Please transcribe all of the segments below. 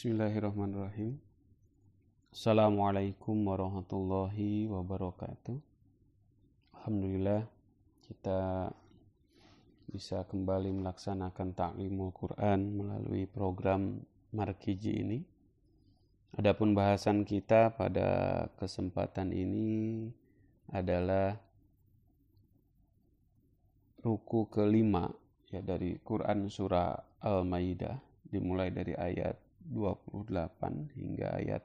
Bismillahirrahmanirrahim. Assalamualaikum warahmatullahi wabarakatuh. Alhamdulillah kita bisa kembali melaksanakan taklimul Quran melalui program Markiji ini. Adapun bahasan kita pada kesempatan ini adalah ruku kelima ya dari Quran surah Al-Maidah dimulai dari ayat 28 hingga ayat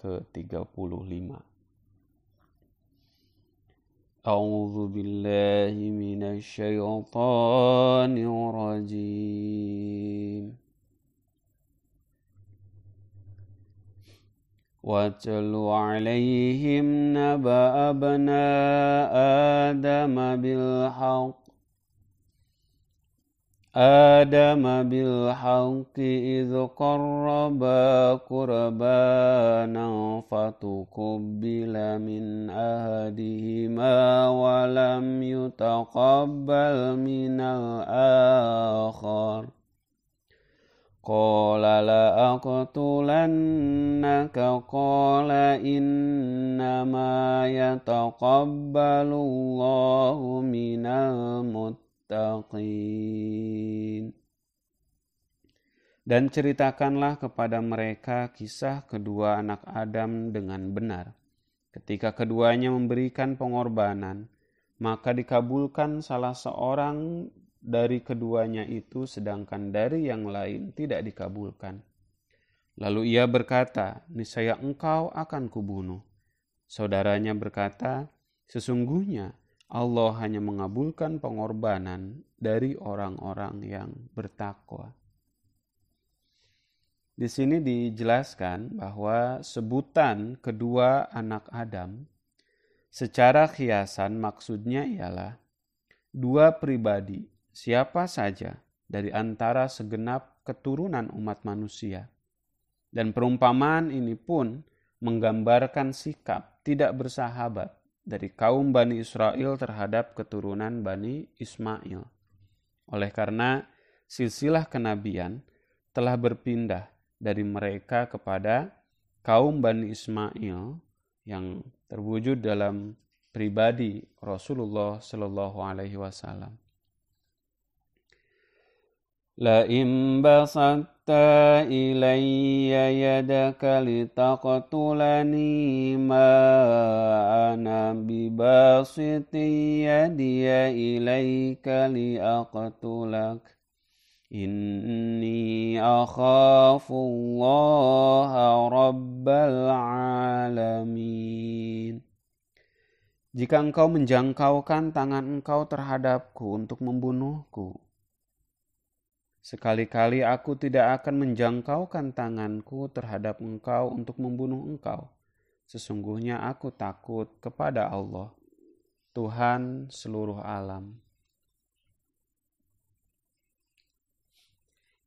ke-35. A'udzu billahi minasyaitonir rajim. واتل عليهم نبأ ابناء آدم بالحق آدم بالحق إذ قربا قربانا فتقبل من أحدهما ولم يتقبل من الآخر. قال لأقتلنك؟ قال إنما يتقبل الله من المتقين. Dan ceritakanlah kepada mereka kisah kedua anak Adam dengan benar. Ketika keduanya memberikan pengorbanan, maka dikabulkan salah seorang dari keduanya itu, sedangkan dari yang lain tidak dikabulkan. Lalu ia berkata, "Niscaya engkau akan kubunuh." Saudaranya berkata, "Sesungguhnya Allah hanya mengabulkan pengorbanan dari orang-orang yang bertakwa." Di sini dijelaskan bahwa sebutan kedua anak Adam secara kiasan maksudnya ialah dua pribadi siapa saja dari antara segenap keturunan umat manusia. Dan perumpamaan ini pun menggambarkan sikap tidak bersahabat dari kaum Bani Israel terhadap keturunan Bani Ismail. Oleh karena silsilah kenabian telah berpindah dari mereka kepada kaum Bani Ismail yang terwujud dalam pribadi Rasulullah Shallallahu Alaihi Wasallam. لئن بسطت إلي يدك لتقتلني ما أنا بباسط يدي إليك لأقتلك إني أخاف الله رب العالمين Jika engkau menjangkaukan tangan engkau terhadapku untuk membunuhku, Sekali-kali aku tidak akan menjangkaukan tanganku terhadap engkau untuk membunuh engkau. Sesungguhnya aku takut kepada Allah, Tuhan seluruh alam.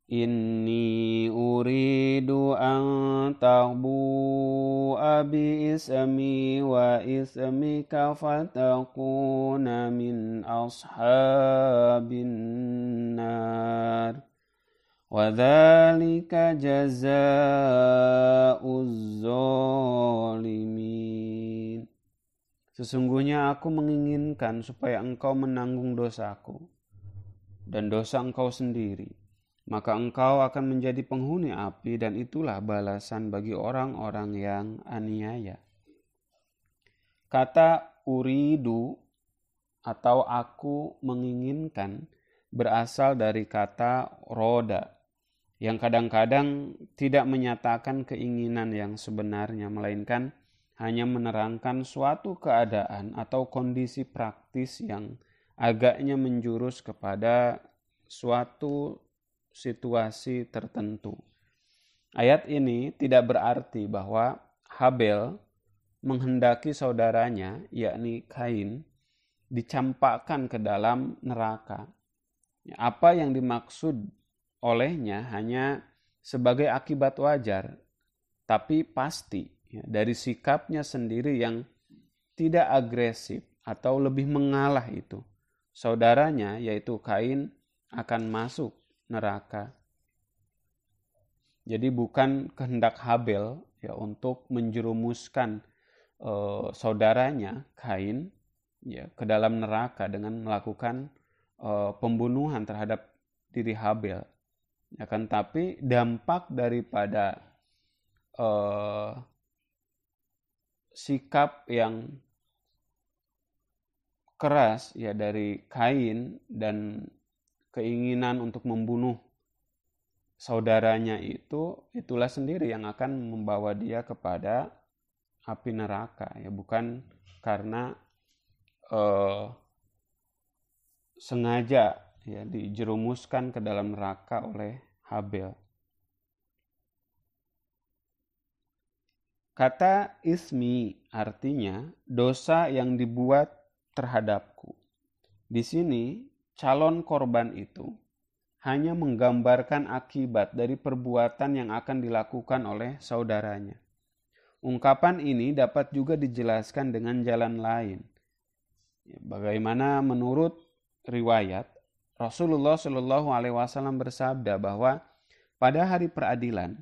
Inni uridu an tahbu'a bi ismi wa ismika fatakuna min ashabin nar. وذلك جزاء الظالمين Sesungguhnya aku menginginkan supaya engkau menanggung dosaku dan dosa engkau sendiri. Maka engkau akan menjadi penghuni api dan itulah balasan bagi orang-orang yang aniaya. Kata uridu atau aku menginginkan berasal dari kata roda yang kadang-kadang tidak menyatakan keinginan yang sebenarnya, melainkan hanya menerangkan suatu keadaan atau kondisi praktis yang agaknya menjurus kepada suatu situasi tertentu. Ayat ini tidak berarti bahwa Habel menghendaki saudaranya, yakni Kain, dicampakkan ke dalam neraka. Apa yang dimaksud olehnya hanya sebagai akibat wajar, tapi pasti ya, dari sikapnya sendiri yang tidak agresif atau lebih mengalah itu. Saudaranya yaitu Kain akan masuk neraka. Jadi bukan kehendak Habel ya untuk menjerumuskan uh, saudaranya Kain ya ke dalam neraka dengan melakukan uh, pembunuhan terhadap diri Habel. Ya kan? Tapi dampak daripada uh, sikap yang keras ya dari Kain dan keinginan untuk membunuh saudaranya itu itulah sendiri yang akan membawa dia kepada api neraka ya. Bukan karena uh, sengaja ya dijerumuskan ke dalam neraka oleh Habel. Kata ismi artinya dosa yang dibuat terhadapku. Di sini calon korban itu hanya menggambarkan akibat dari perbuatan yang akan dilakukan oleh saudaranya. Ungkapan ini dapat juga dijelaskan dengan jalan lain. Ya, bagaimana menurut riwayat Rasulullah Shallallahu Alaihi Wasallam bersabda bahwa pada hari peradilan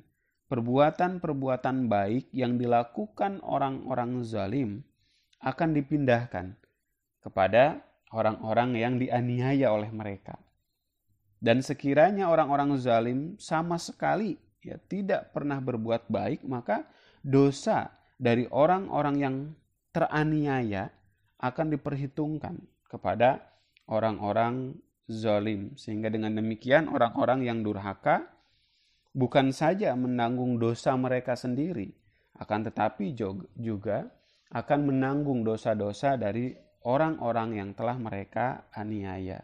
perbuatan-perbuatan baik yang dilakukan orang-orang zalim akan dipindahkan kepada orang-orang yang dianiaya oleh mereka. Dan sekiranya orang-orang zalim sama sekali ya tidak pernah berbuat baik, maka dosa dari orang-orang yang teraniaya akan diperhitungkan kepada orang-orang zalim. Sehingga dengan demikian orang-orang yang durhaka bukan saja menanggung dosa mereka sendiri, akan tetapi juga akan menanggung dosa-dosa dari orang-orang yang telah mereka aniaya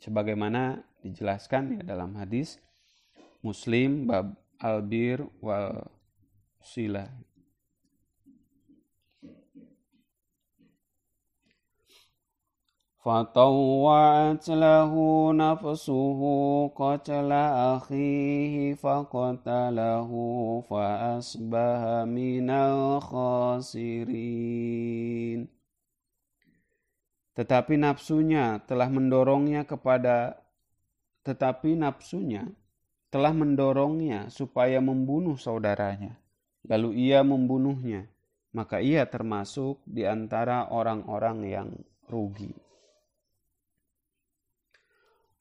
sebagaimana dijelaskan ya dalam hadis Muslim bab albir wal sila. فطوعت له نفسه قتل أخيه فقتله فأصبح من الخاسرين tetapi nafsunya telah mendorongnya kepada tetapi nafsunya telah mendorongnya supaya membunuh saudaranya lalu ia membunuhnya maka ia termasuk di antara orang-orang yang rugi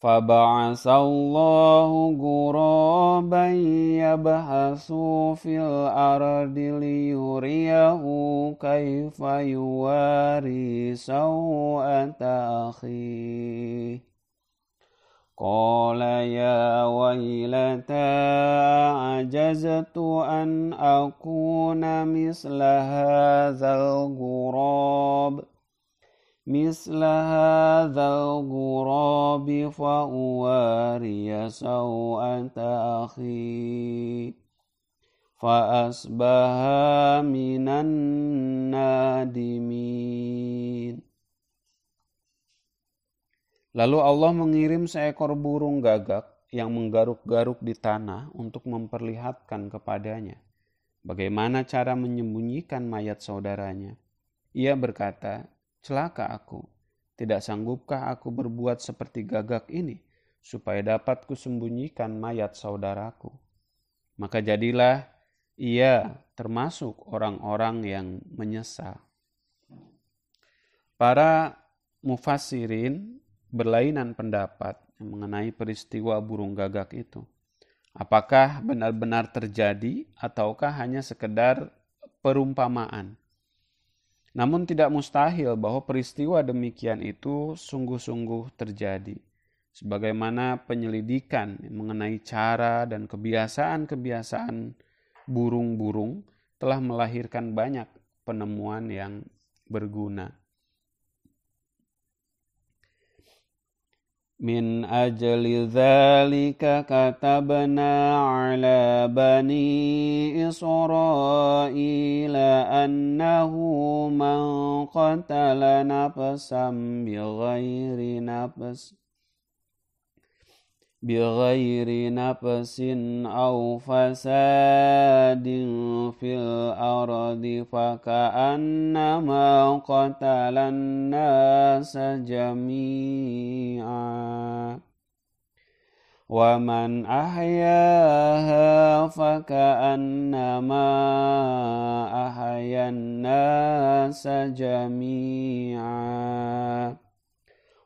فبعث الله غرابا يبحث في الأرض ليريه كيف يواري سوءة أخيه. قال يا ويلتى عجزت أن أكون مثل هذا الغراب؟ مثل هذا الغراب فأواري سوءة أخي فأصبح من النادمين Lalu Allah mengirim seekor burung gagak yang menggaruk-garuk di tanah untuk memperlihatkan kepadanya bagaimana cara menyembunyikan mayat saudaranya. Ia berkata, Celaka aku, tidak sanggupkah aku berbuat seperti gagak ini, supaya dapat kusembunyikan mayat saudaraku? Maka jadilah ia termasuk orang-orang yang menyesal. Para mufassirin berlainan pendapat mengenai peristiwa burung gagak itu. Apakah benar-benar terjadi ataukah hanya sekedar perumpamaan? Namun tidak mustahil bahwa peristiwa demikian itu sungguh-sungguh terjadi. Sebagaimana penyelidikan mengenai cara dan kebiasaan-kebiasaan burung-burung telah melahirkan banyak penemuan yang berguna. من أجل ذلك كتبنا على بني إسرائيل أنه من قتل نفسا بغير نفس. بغير نفس أو فساد في الأرض فكأنما قتل الناس جميعا. ومن أحياها فكأنما أحيا الناس جميعا.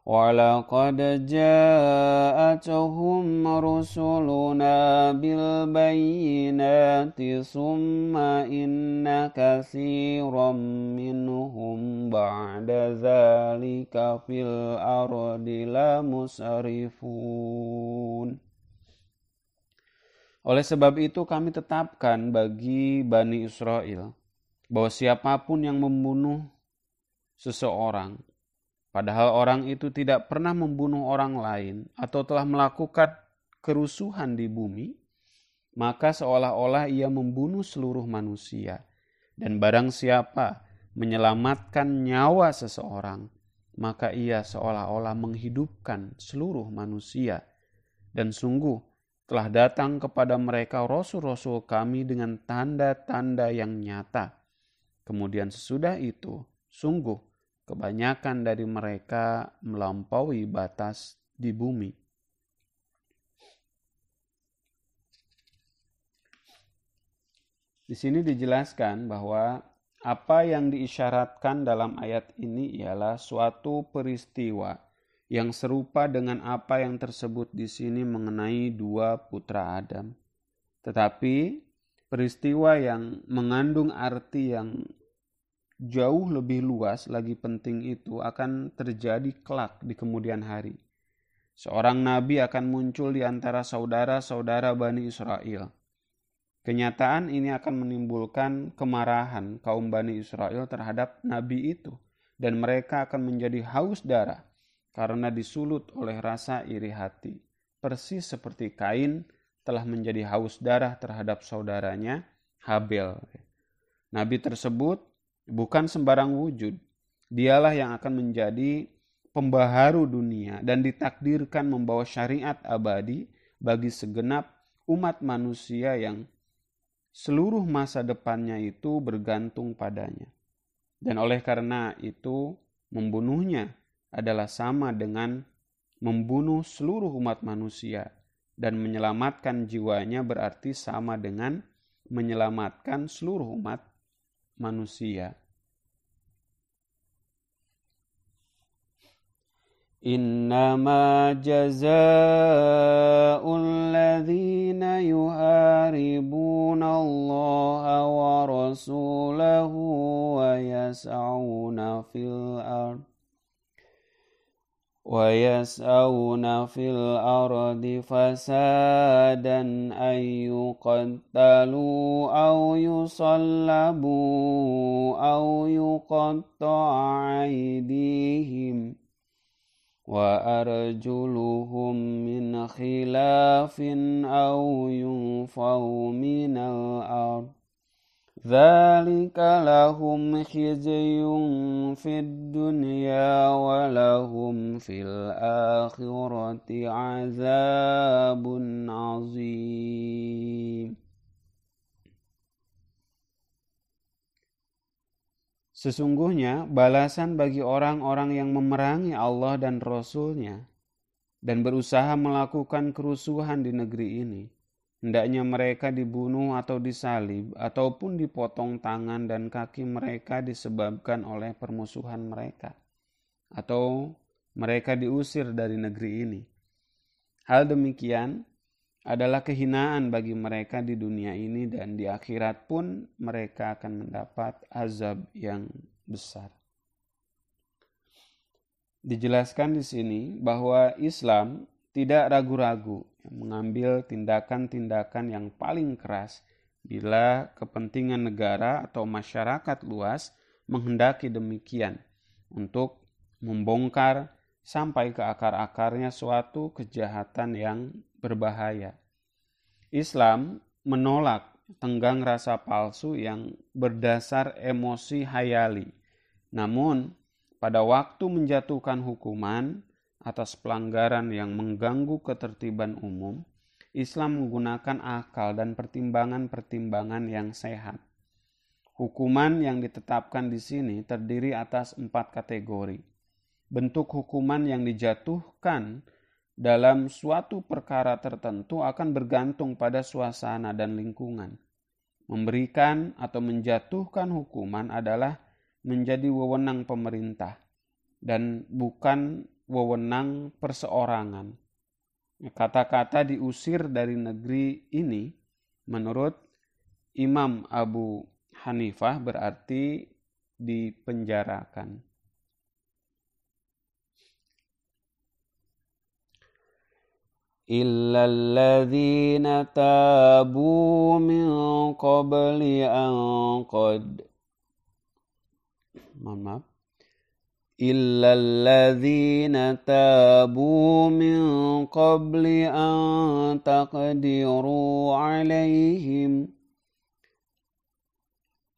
ولقد جاءتهم رسلنا بالبينات ثم إن كثيرا منهم بعد ذلك في الأرض لمسرفون Oleh sebab itu kami tetapkan bagi Bani Israel bahwa siapapun yang membunuh seseorang Padahal orang itu tidak pernah membunuh orang lain atau telah melakukan kerusuhan di bumi, maka seolah-olah ia membunuh seluruh manusia. Dan barang siapa menyelamatkan nyawa seseorang, maka ia seolah-olah menghidupkan seluruh manusia. Dan sungguh telah datang kepada mereka rasul-rasul kami dengan tanda-tanda yang nyata. Kemudian sesudah itu, sungguh kebanyakan dari mereka melampaui batas di bumi. Di sini dijelaskan bahwa apa yang diisyaratkan dalam ayat ini ialah suatu peristiwa yang serupa dengan apa yang tersebut di sini mengenai dua putra Adam. Tetapi peristiwa yang mengandung arti yang jauh lebih luas lagi penting itu akan terjadi kelak di kemudian hari. Seorang nabi akan muncul di antara saudara-saudara Bani Israel. Kenyataan ini akan menimbulkan kemarahan kaum Bani Israel terhadap nabi itu, dan mereka akan menjadi haus darah karena disulut oleh rasa iri hati, persis seperti Kain telah menjadi haus darah terhadap saudaranya Habel. Nabi tersebut bukan sembarang wujud. Dialah yang akan menjadi pembaharu dunia dan ditakdirkan membawa syariat abadi bagi segenap umat manusia yang seluruh masa depannya itu bergantung padanya. Dan oleh karena itu, membunuhnya adalah sama dengan membunuh seluruh umat manusia dan menyelamatkan jiwanya berarti sama dengan menyelamatkan seluruh umat manusia. إنما جزاء الذين يحاربون الله ورسوله ويسعون في الأرض ويسعون في الأرض فسادا أن يقتلوا أو يصلبوا أو يقطع أيديهم. وأرجلهم من خلاف أو ينفوا من الأرض. ذلك لهم خزي في الدنيا ولهم في الآخرة عذاب عظيم Sesungguhnya balasan bagi orang-orang yang memerangi Allah dan Rasul-Nya dan berusaha melakukan kerusuhan di negeri ini Hendaknya mereka dibunuh atau disalib, ataupun dipotong tangan dan kaki mereka disebabkan oleh permusuhan mereka, atau mereka diusir dari negeri ini. Hal demikian adalah kehinaan bagi mereka di dunia ini, dan di akhirat pun mereka akan mendapat azab yang besar. Dijelaskan di sini bahwa Islam tidak ragu-ragu mengambil tindakan-tindakan yang paling keras bila kepentingan negara atau masyarakat luas menghendaki demikian untuk membongkar sampai ke akar-akarnya suatu kejahatan yang berbahaya. Islam menolak tenggang rasa palsu yang berdasar emosi hayali. Namun, pada waktu menjatuhkan hukuman, atas pelanggaran yang mengganggu ketertiban umum, Islam menggunakan akal dan pertimbangan-pertimbangan yang sehat. Hukuman yang ditetapkan di sini terdiri atas empat kategori. Bentuk hukuman yang dijatuhkan dalam suatu perkara tertentu akan bergantung pada suasana dan lingkungan. Memberikan atau menjatuhkan hukuman adalah menjadi wewenang pemerintah dan bukan wewenang perseorangan. Kata-kata diusir dari negeri ini menurut Imam Abu Hanifah berarti dipenjarakan. إلا الذين تابوا من قبل أن قد mohon إلا الذين تابوا من قبل أن تقدروا عليهم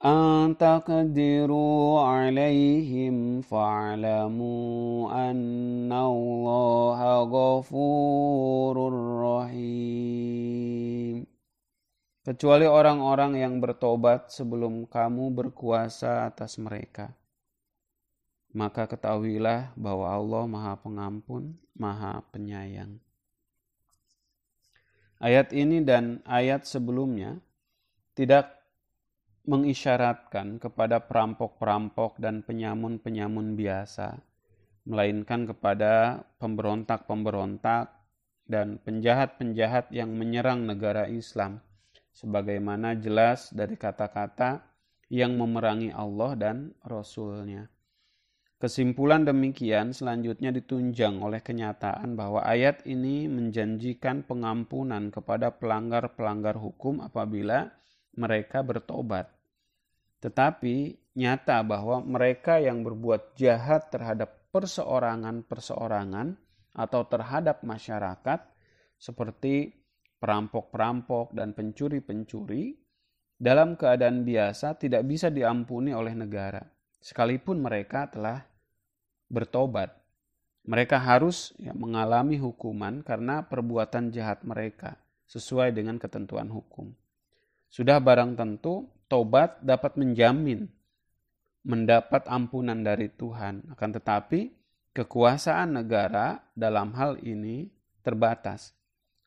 أن تقدروا عليهم فاعلموا أن الله غفور رحيم kecuali orang-orang yang bertobat sebelum kamu berkuasa atas mereka. maka ketahuilah bahwa Allah Maha Pengampun, Maha Penyayang. Ayat ini dan ayat sebelumnya tidak mengisyaratkan kepada perampok-perampok dan penyamun-penyamun biasa, melainkan kepada pemberontak-pemberontak dan penjahat-penjahat yang menyerang negara Islam, sebagaimana jelas dari kata-kata yang memerangi Allah dan Rasul-Nya. Kesimpulan demikian selanjutnya ditunjang oleh kenyataan bahwa ayat ini menjanjikan pengampunan kepada pelanggar-pelanggar hukum apabila mereka bertobat. Tetapi nyata bahwa mereka yang berbuat jahat terhadap perseorangan-perseorangan atau terhadap masyarakat seperti perampok-perampok dan pencuri-pencuri dalam keadaan biasa tidak bisa diampuni oleh negara sekalipun mereka telah bertobat. Mereka harus ya, mengalami hukuman karena perbuatan jahat mereka sesuai dengan ketentuan hukum. Sudah barang tentu tobat dapat menjamin mendapat ampunan dari Tuhan. Akan tetapi kekuasaan negara dalam hal ini terbatas.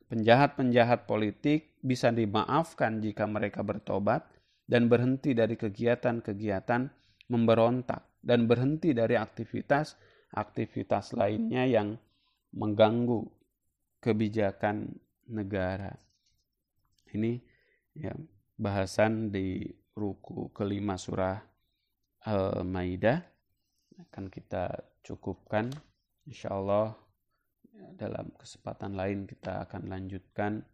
Penjahat-penjahat politik bisa dimaafkan jika mereka bertobat dan berhenti dari kegiatan-kegiatan memberontak dan berhenti dari aktivitas-aktivitas lainnya yang mengganggu kebijakan negara. Ini ya bahasan di ruku kelima surah Al-Maidah. Akan kita cukupkan. Insyaallah dalam kesempatan lain kita akan lanjutkan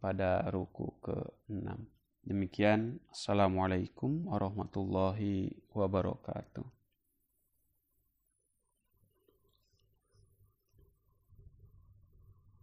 pada ruku ke-6 demikian. Assalamualaikum warahmatullahi wabarakatuh